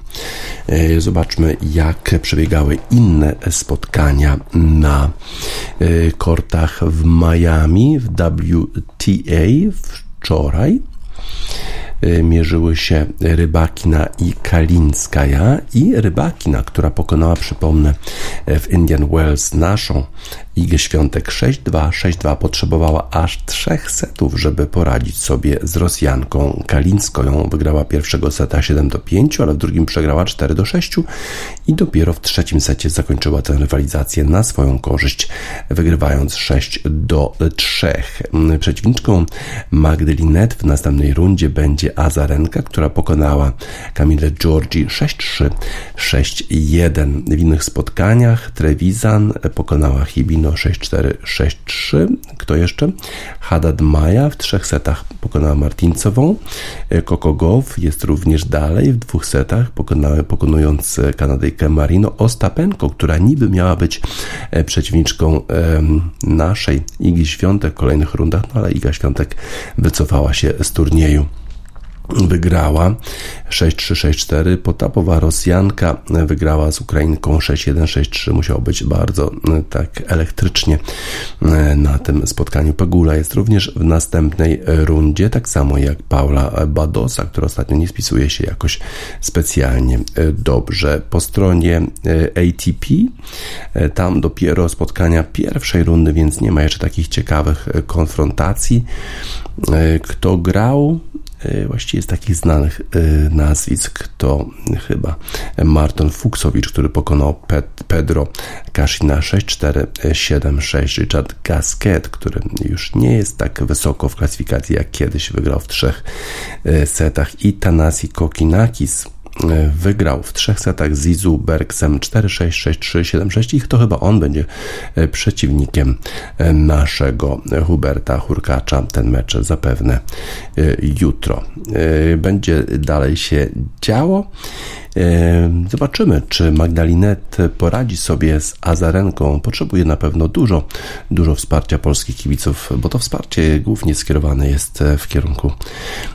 E, zobaczmy, jak przebiegały inne spotkania na e, kortach w Miami w WTA wczoraj. Y, mierzyły się Rybakina i Kalinskaja i Rybakina, która pokonała, przypomnę, w Indian Wells naszą Igę Świątek 6-2, 6-2 potrzebowała aż trzech setów, żeby poradzić sobie z Rosjanką Kalińską. Ją wygrała pierwszego seta 7 do 5, ale w drugim przegrała 4 do 6 i dopiero w trzecim secie zakończyła tę rywalizację na swoją korzyść, wygrywając 6 do 3. Przeciwniczką Magdy Linet w następnej rundzie będzie Azarenka, która pokonała Kamilę Georgi 6-3, 6-1. W innych spotkaniach Trevisan pokonała Hibino 6-4, 6-3. Kto jeszcze? Haddad Maja w trzech setach pokonała Martincową. Coco Goff jest również dalej w dwóch setach, pokonała, pokonując Kanadyjkę Marino Ostapenko, która niby miała być e, przeciwniczką naszej Igi Świątek w kolejnych rundach, no ale Iga Świątek wycofała się z turnieju wygrała 6-3-6-4. Potapowa Rosjanka wygrała z Ukrainką 6-1-6-3. Musiało być bardzo e, tak elektrycznie e, na tym spotkaniu. Pegula jest również w następnej rundzie, tak samo jak Paula Badosa, która ostatnio nie spisuje się jakoś specjalnie e, dobrze. Po stronie ATP tam dopiero spotkania pierwszej rundy, więc nie ma jeszcze takich ciekawych konfrontacji. Kto grał? E, właściwie z takich znanych e, nazwisk to chyba Marton Fuksowicz, który pokonał Pedro Kaszina 6-4-7-6, Richard Gasquet, który już nie jest tak wysoko w klasyfikacji jak kiedyś, wygrał w trzech e, setach i Tanasi Kokinakis wygrał w trzech setach z Izu Bergsem 4-6, 6-3, 7-6 i to chyba on będzie e, przeciwnikiem e, naszego Huberta Hurkacza. Ten mecz zapewne e, jutro. Będzie dalej się działo. Zobaczymy, czy Magdalinet poradzi sobie z Azarenką. Potrzebuje na pewno dużo, dużo wsparcia polskich kibiców, bo to wsparcie głównie skierowane jest e, w kierunku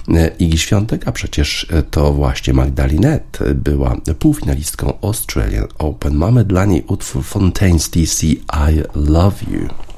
e, Igi Świątek, a przecież e, to właśnie Magdalinet była półfinalistką Australian Open. Mamy dla niej utwór Fontaine's DC I Love You.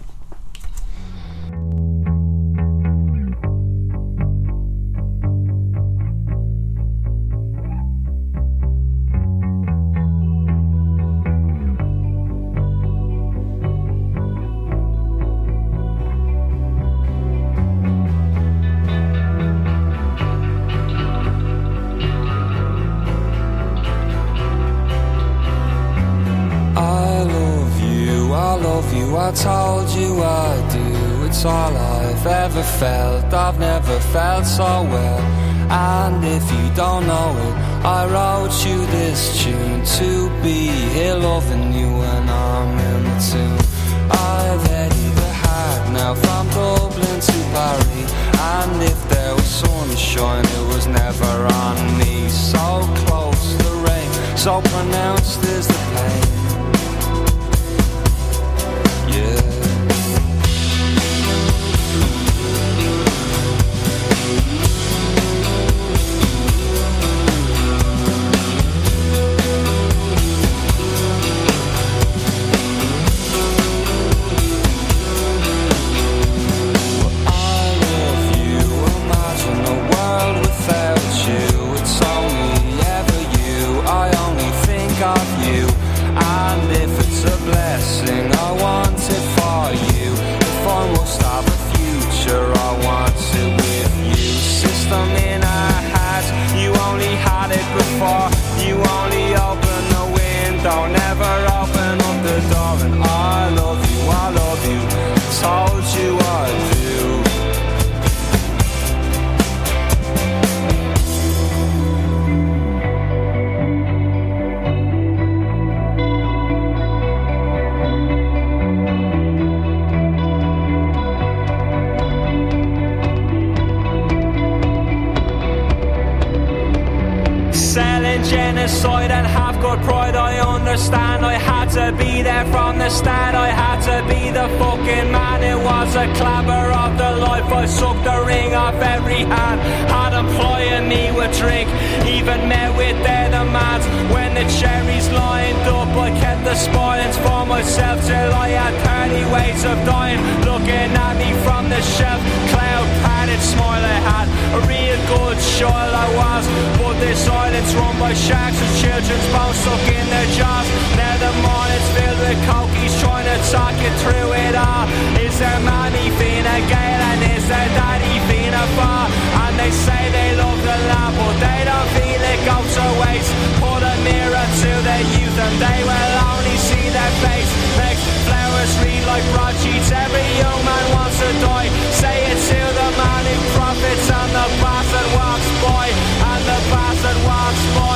by sharks and children's bones stuck in their jaws. Now the morning's filled with cokies trying to talk you through it all. Is their mommy being a gale and is their daddy being a far? And they say they love the lab, but they don't feel it goes to waste. Put a mirror to their youth and they will only see their face. Next flowers read like broadsheets. Every young man wants to die. Say it to the man who profits and the bastard walks boy. And the bastard walks boy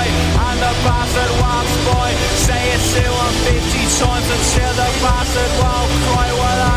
the bastard walks by. Say it to him 50 times until the bastard won't cry. Well, I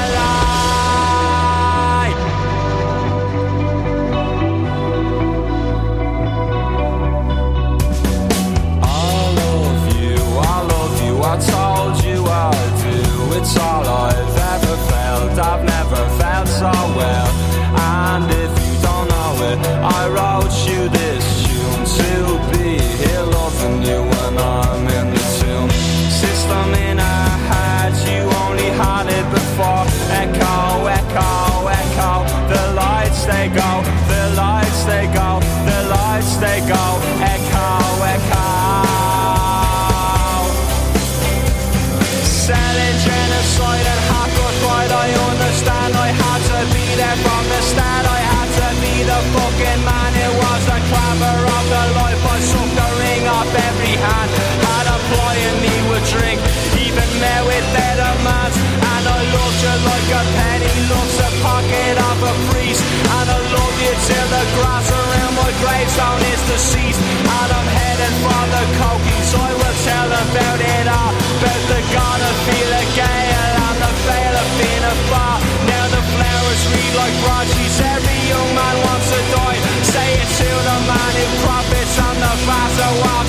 supplying me with drink. Even now it better mats, and I loved you like a penny loves the pocket of a priest. And I love you till the grass around my gravestone is deceased. And I'm heading for the coking, so I will tell about it all. About the god of Fela Gale and the veil of being bar. Now the flowers read like broadsheets, every young man wants to die. Say it to the man who profits on the vast away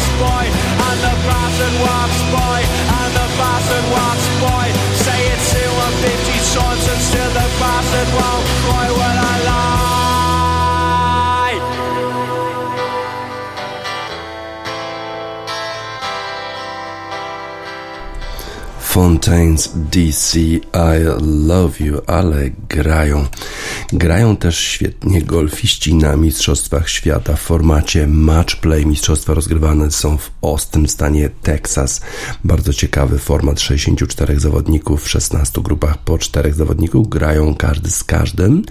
and walks by, and the bastard walks by. Say it to fifty times, and still the bastard won't cry when I lie. Fontaine's DC I Love You Ale grają Grają też świetnie golfiści na Mistrzostwach Świata w formacie match play. Mistrzostwa rozgrywane są w w stanie Texas. Bardzo ciekawy format 64 zawodników w 16 grupach po 4 zawodników. Grają każdy z każdym,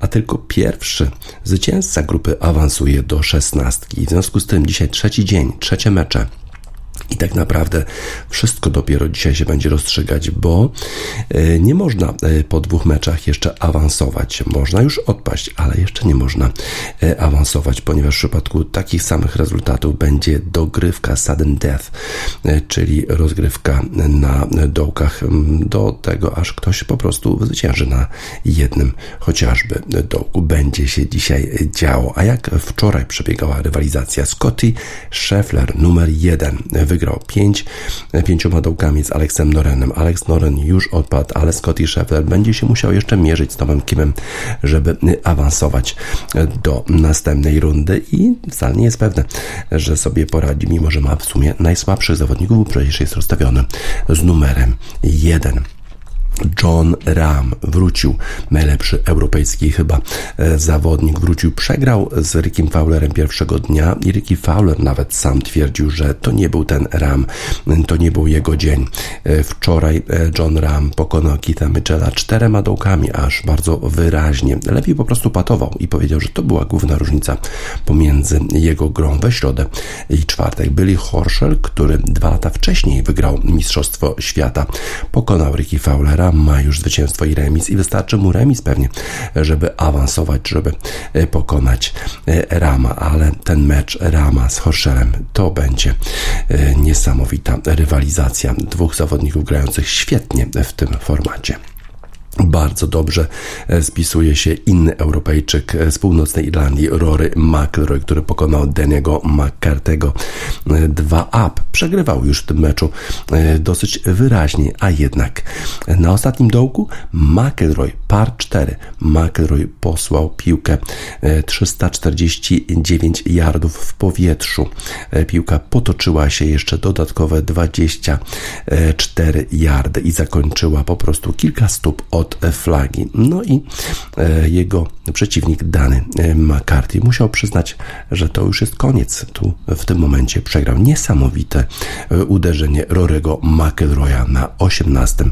a tylko pierwszy zwycięzca grupy awansuje do 16. W związku z tym dzisiaj trzeci dzień, trzecie mecze. I tak naprawdę wszystko dopiero dzisiaj się będzie rozstrzygać, bo e, nie można e, po dwóch meczach jeszcze awansować. Można już odpaść, ale jeszcze nie można e, awansować, ponieważ w przypadku takich samych rezultatów będzie dogrywka sudden death, czyli rozgrywka na dołkach do tego, aż ktoś po prostu zwycięży na jednym chociażby dołku. Będzie się dzisiaj działo. A jak wczoraj przebiegała rywalizacja Scotty Scheffler numer jeden wygrał pięć, pięcioma dołkami z Alexem Norenem. Alex Noren już odpadł, ale Scotty Scheffler będzie się musiał jeszcze mierzyć z Tomem Kimem, żeby awansować do następnej rundy i wcale nie jest pewne, że sobie poradzi, mimo że ma w sumie najsłabszych zawodników, bo przecież jest rozstawiony z numerem jeden. John Ram wrócił, najlepszy europejski chyba e, zawodnik wrócił, przegrał z Rickiem Fowlerem pierwszego dnia i Ricky Fowler nawet sam twierdził, że to nie był ten Ram, to nie był jego dzień. E, wczoraj e, John Ram pokonał Keitha Mitchella czterema dołkami, aż bardzo wyraźnie. Lepiej po prostu patował i powiedział, że to była główna różnica pomiędzy jego grą we środę i czwartek. Billy Horschel, który dwa lata wcześniej wygrał Mistrzostwo Świata, pokonał Ricky Fowlera ma już zwycięstwo i remis i wystarczy mu remis pewnie, żeby awansować, żeby e, pokonać e, Rama, ale ten mecz Rama z Horszerem to będzie e, niesamowita rywalizacja dwóch zawodników grających świetnie w tym formacie. Bardzo dobrze e, spisuje się inny Europejczyk e, z północnej Irlandii, Rory McIlroy, który pokonał Deniego McCartego 2-up. E, Przegrywał już w tym meczu dosyć wyraźnie, a jednak na ostatnim dołku McIlroy par 4. McIlroy posłał piłkę 349 yardów w powietrzu. Piłka potoczyła się jeszcze dodatkowe 24 yardy i zakończyła po prostu kilka stóp od od flagi. No i e, jego przeciwnik Dany e, McCarthy musiał przyznać, że to już jest koniec. Tu w tym momencie przegrał niesamowite e, uderzenie Rorego McElroya na 18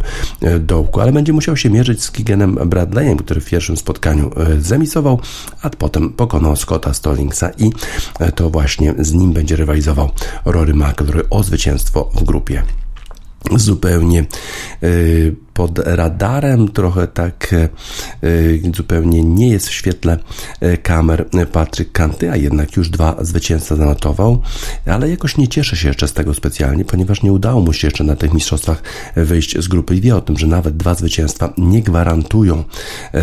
dołku, ale będzie musiał się mierzyć z Kigenem Bradleyem, który w pierwszym spotkaniu zemisował, a potem pokonał Scotta Stallingsa i to właśnie z nim będzie rywalizował Rory McElroy o zwycięstwo w grupie zupełnie pod radarem, trochę tak e, e, zupełnie nie jest w świetle e, kamer Patryk Kanty, a jednak już dwa zwycięstwa zanotował, ale jakoś nie cieszę się jeszcze z tego specjalnie, ponieważ nie udało mu się jeszcze na tych mistrzostwach wyjść z grupy i wie o tym, że nawet dwa zwycięstwa nie gwarantują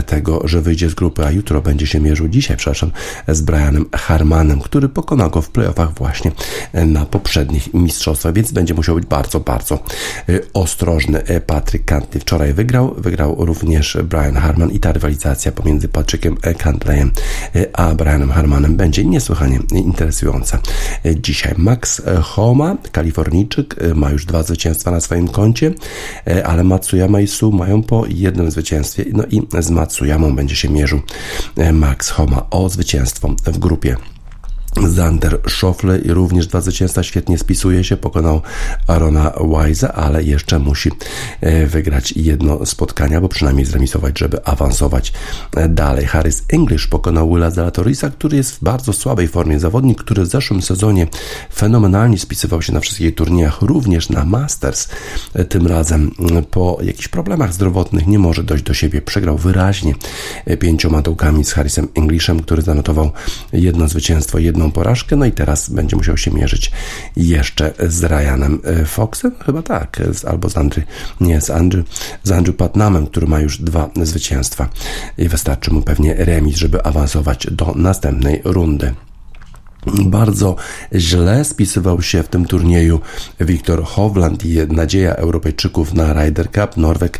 tego, że wyjdzie z grupy, a jutro będzie się mierzył. Dzisiaj, przepraszam, z Brianem Harmanem, który pokonał go w playoffach właśnie na poprzednich mistrzostwach, więc będzie musiał być bardzo, bardzo ostrożny Patryk Kanty wczoraj wygrał. Wygrał również Brian Harman i ta rywalizacja pomiędzy Patrickiem Cantleyem a Brianem Harmanem będzie niesłychanie interesująca. Dzisiaj Max Homa, Kalifornijczyk, ma już dwa zwycięstwa na swoim koncie, ale Matsuyama i Su mają po jednym zwycięstwie. No i z Matsuyamą będzie się mierzył Max Homa o zwycięstwo w grupie Zander Schofle również dwa zwycięstwa świetnie spisuje się, pokonał Arona Wise, ale jeszcze musi e, wygrać jedno spotkania, bo przynajmniej zremisować, żeby awansować e, dalej. Harris English pokonał Willa Zalatorisa, który jest w bardzo słabej formie. Zawodnik, który w zeszłym sezonie fenomenalnie spisywał się na wszystkich turniejach, również na Masters. E, tym razem po jakichś problemach zdrowotnych nie może dojść do siebie. Przegrał wyraźnie pięcioma dołkami z Harrisem Englishem, który zanotował jedno zwycięstwo, jedno jedną porażkę, no i teraz będzie musiał się mierzyć jeszcze z Ryanem e, Foxem, chyba tak, albo z Andrew, nie, z Andrew, z Andrew Patnamem, który ma już dwa zwycięstwa i wystarczy mu pewnie remis, żeby awansować do następnej rundy. Bardzo źle spisywał się w tym turnieju Wiktor Hovland i nadzieja Europejczyków na Ryder Cup. Norweg,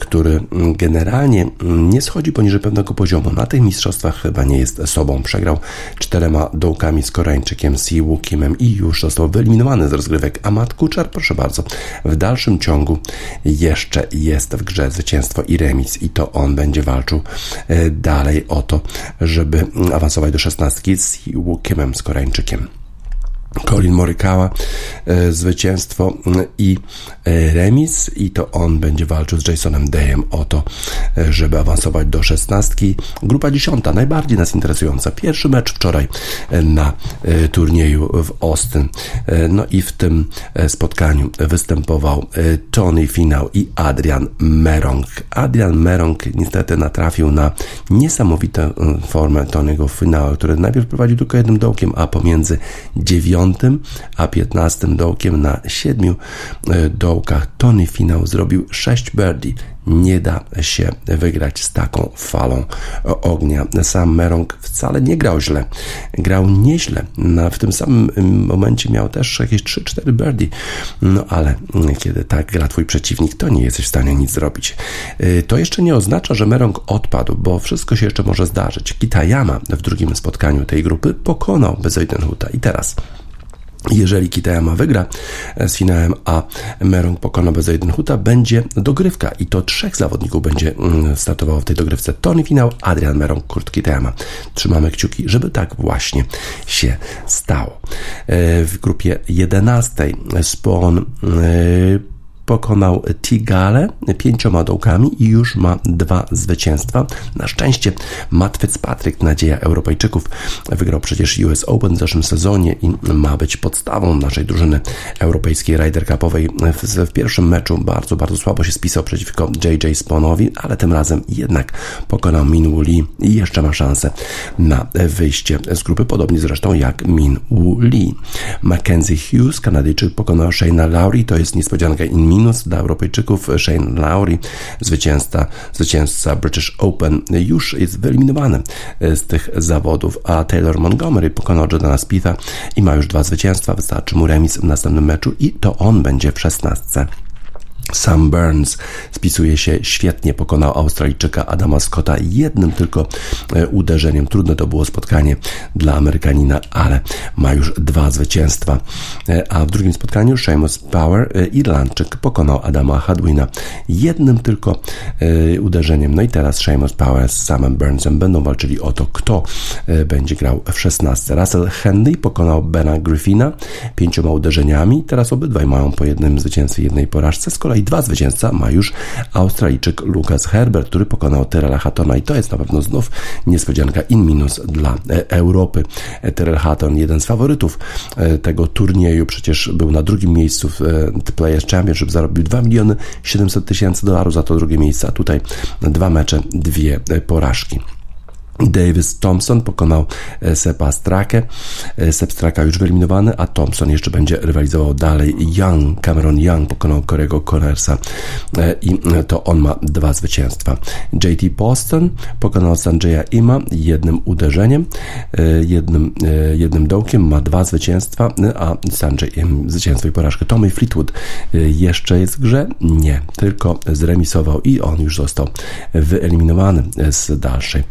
który generalnie nie schodzi poniżej pewnego poziomu. Na tych mistrzostwach chyba nie jest sobą. Przegrał czterema dołkami z Koreańczykiem Siwu Kimem i już został wyeliminowany z rozgrywek. A Matt Kuczar, proszę bardzo, w dalszym ciągu jeszcze jest w grze zwycięstwo i remis i to on będzie walczył e, dalej o to, żeby awansować do szesnastki z Siwu Kimem z Koreańczykiem. Colin Morikawa e, zwycięstwo i e, remis i to on będzie walczył z Jasonem Dayem o to, e, żeby awansować do szesnastki. Grupa dziesiąta, najbardziej nas interesująca. Pierwszy mecz wczoraj na turnieju w Austin. No i w tym spotkaniu występował Tony Finał i Adrian Merong. Adrian Merong niestety natrafił na niesamowitą formę Tony'ego Finała, który najpierw prowadził tylko jednym dołkiem, a pomiędzy dziewięciu a 15 dołkiem na 7 e, dołkach. Tony Finał zrobił 6 birdie. Nie da się wygrać z taką falą ognia. Sam Merong wcale nie grał źle. Grał nieźle. w tym samym momencie miał też jakieś 3-4 birdie. No ale kiedy tak gra twój przeciwnik, to nie jesteś w stanie nic zrobić. E, to jeszcze nie oznacza, że Merong odpadł, bo wszystko się jeszcze może zdarzyć. Kitayama w drugim spotkaniu tej grupy pokonał Bezoidenhuta. I teraz jeżeli Kitayama wygra e, z finałem, a Merong pokona bez Huta, będzie dogrywka i to trzech zawodników będzie mm, startowało w tej dogrywce. Tony finał, Adrian Merong, Kurt Kitayama. Trzymamy kciuki, żeby tak właśnie się stało. E, w grupie 11 Spawn e, pokonał Tigale pięcioma dołkami i już ma dwa zwycięstwa. Na szczęście Matt Fitzpatrick, nadzieja Europejczyków, wygrał przecież US Open w zeszłym sezonie i ma być podstawą naszej drużyny europejskiej Ryder Cupowej. W, w pierwszym meczu bardzo, bardzo słabo się spisał przeciwko JJ Sponowi, ale tym razem jednak pokonał Min Woo Lee i jeszcze ma szansę na wyjście z grupy, podobnie zresztą jak Min Woo Lee. Mackenzie Hughes, Kanadyjczyk, pokonał Shayna Lowry, to jest niespodzianka in minus dla Europejczyków. Shane Lowry, zwycięzca, zwycięzca British Open, już jest wyeliminowany z tych zawodów, a Taylor Montgomery pokonał Jordana Spitha i ma już dwa zwycięstwa. Wystarczy mu remis w następnym meczu i to on będzie w szesnastce. Sam Burns spisuje się świetnie, pokonał Australijczyka Adama Scotta jednym tylko e, uderzeniem. Trudne to było spotkanie dla Amerykanina, ale ma już dwa zwycięstwa. E, a w drugim spotkaniu Seamus Power, e, Irlandczyk, pokonał Adama Hadwina jednym tylko uderzeniem. No i teraz Seamus Power z Samem Burnsem będą walczyli o to, kto będzie grał w 16. Russell Henley pokonał Bena Griffina pięcioma uderzeniami. Teraz obydwaj mają po jednym zwycięstwie, jednej porażce. Z kolei i dwa zwycięzca ma już Australijczyk Lucas Herbert, który pokonał Terrella Hattona i to jest na pewno znów niespodzianka in minus dla e, Europy. E, Terrell Hatton, jeden z faworytów e, tego turnieju, przecież był na drugim miejscu w Players Championship, zarobił 2 miliony 700 tysięcy dolarów za to drugie miejsce, a tutaj dwa mecze, dwie porażki. Davis Thompson pokonał e, Sepa Strakę. E, Sep Straka już wyeliminowany, a Thompson jeszcze będzie rywalizował dalej. Young, Cameron Young pokonał Korego Connersa e, i to on ma dwa zwycięstwa. JT Boston pokonał Sanjaya Ima jednym uderzeniem, jednym, jednym dołkiem, ma dwa zwycięstwa, a Sanjay Im zwycięstwo i porażkę. Tommy Fleetwood jeszcze jest w grze? Nie, tylko zremisował i on już został wyeliminowany z dalszej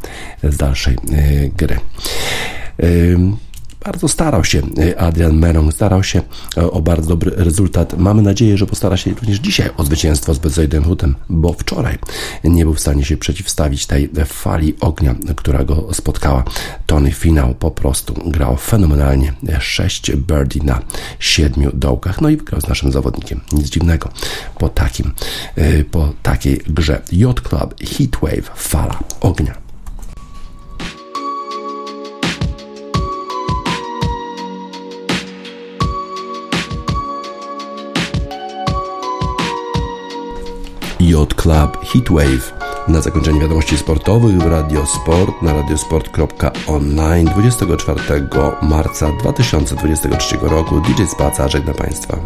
z dalszej e, gry. Bardzo starał się e, Adrian Merong, starał się e, o bardzo dobry rezultat. Mamy nadzieję, że postara się również dzisiaj o zwycięstwo z Bezojdenhutem, bo wczoraj nie był w stanie się przeciwstawić tej fali ognia, która go spotkała. Tony Finał po prostu grał fenomenalnie. 6 birdie na 7 dołkach. No i wygrał z naszym zawodnikiem. Nic dziwnego po takim, po takiej grze. Yacht Club Heatwave, fala ognia. Yacht Club Heatwave. Na zakończenie wiadomości sportowych w Radiosport na radiosport.online 24 marca 2023 roku DJ Spaca żegna Państwa.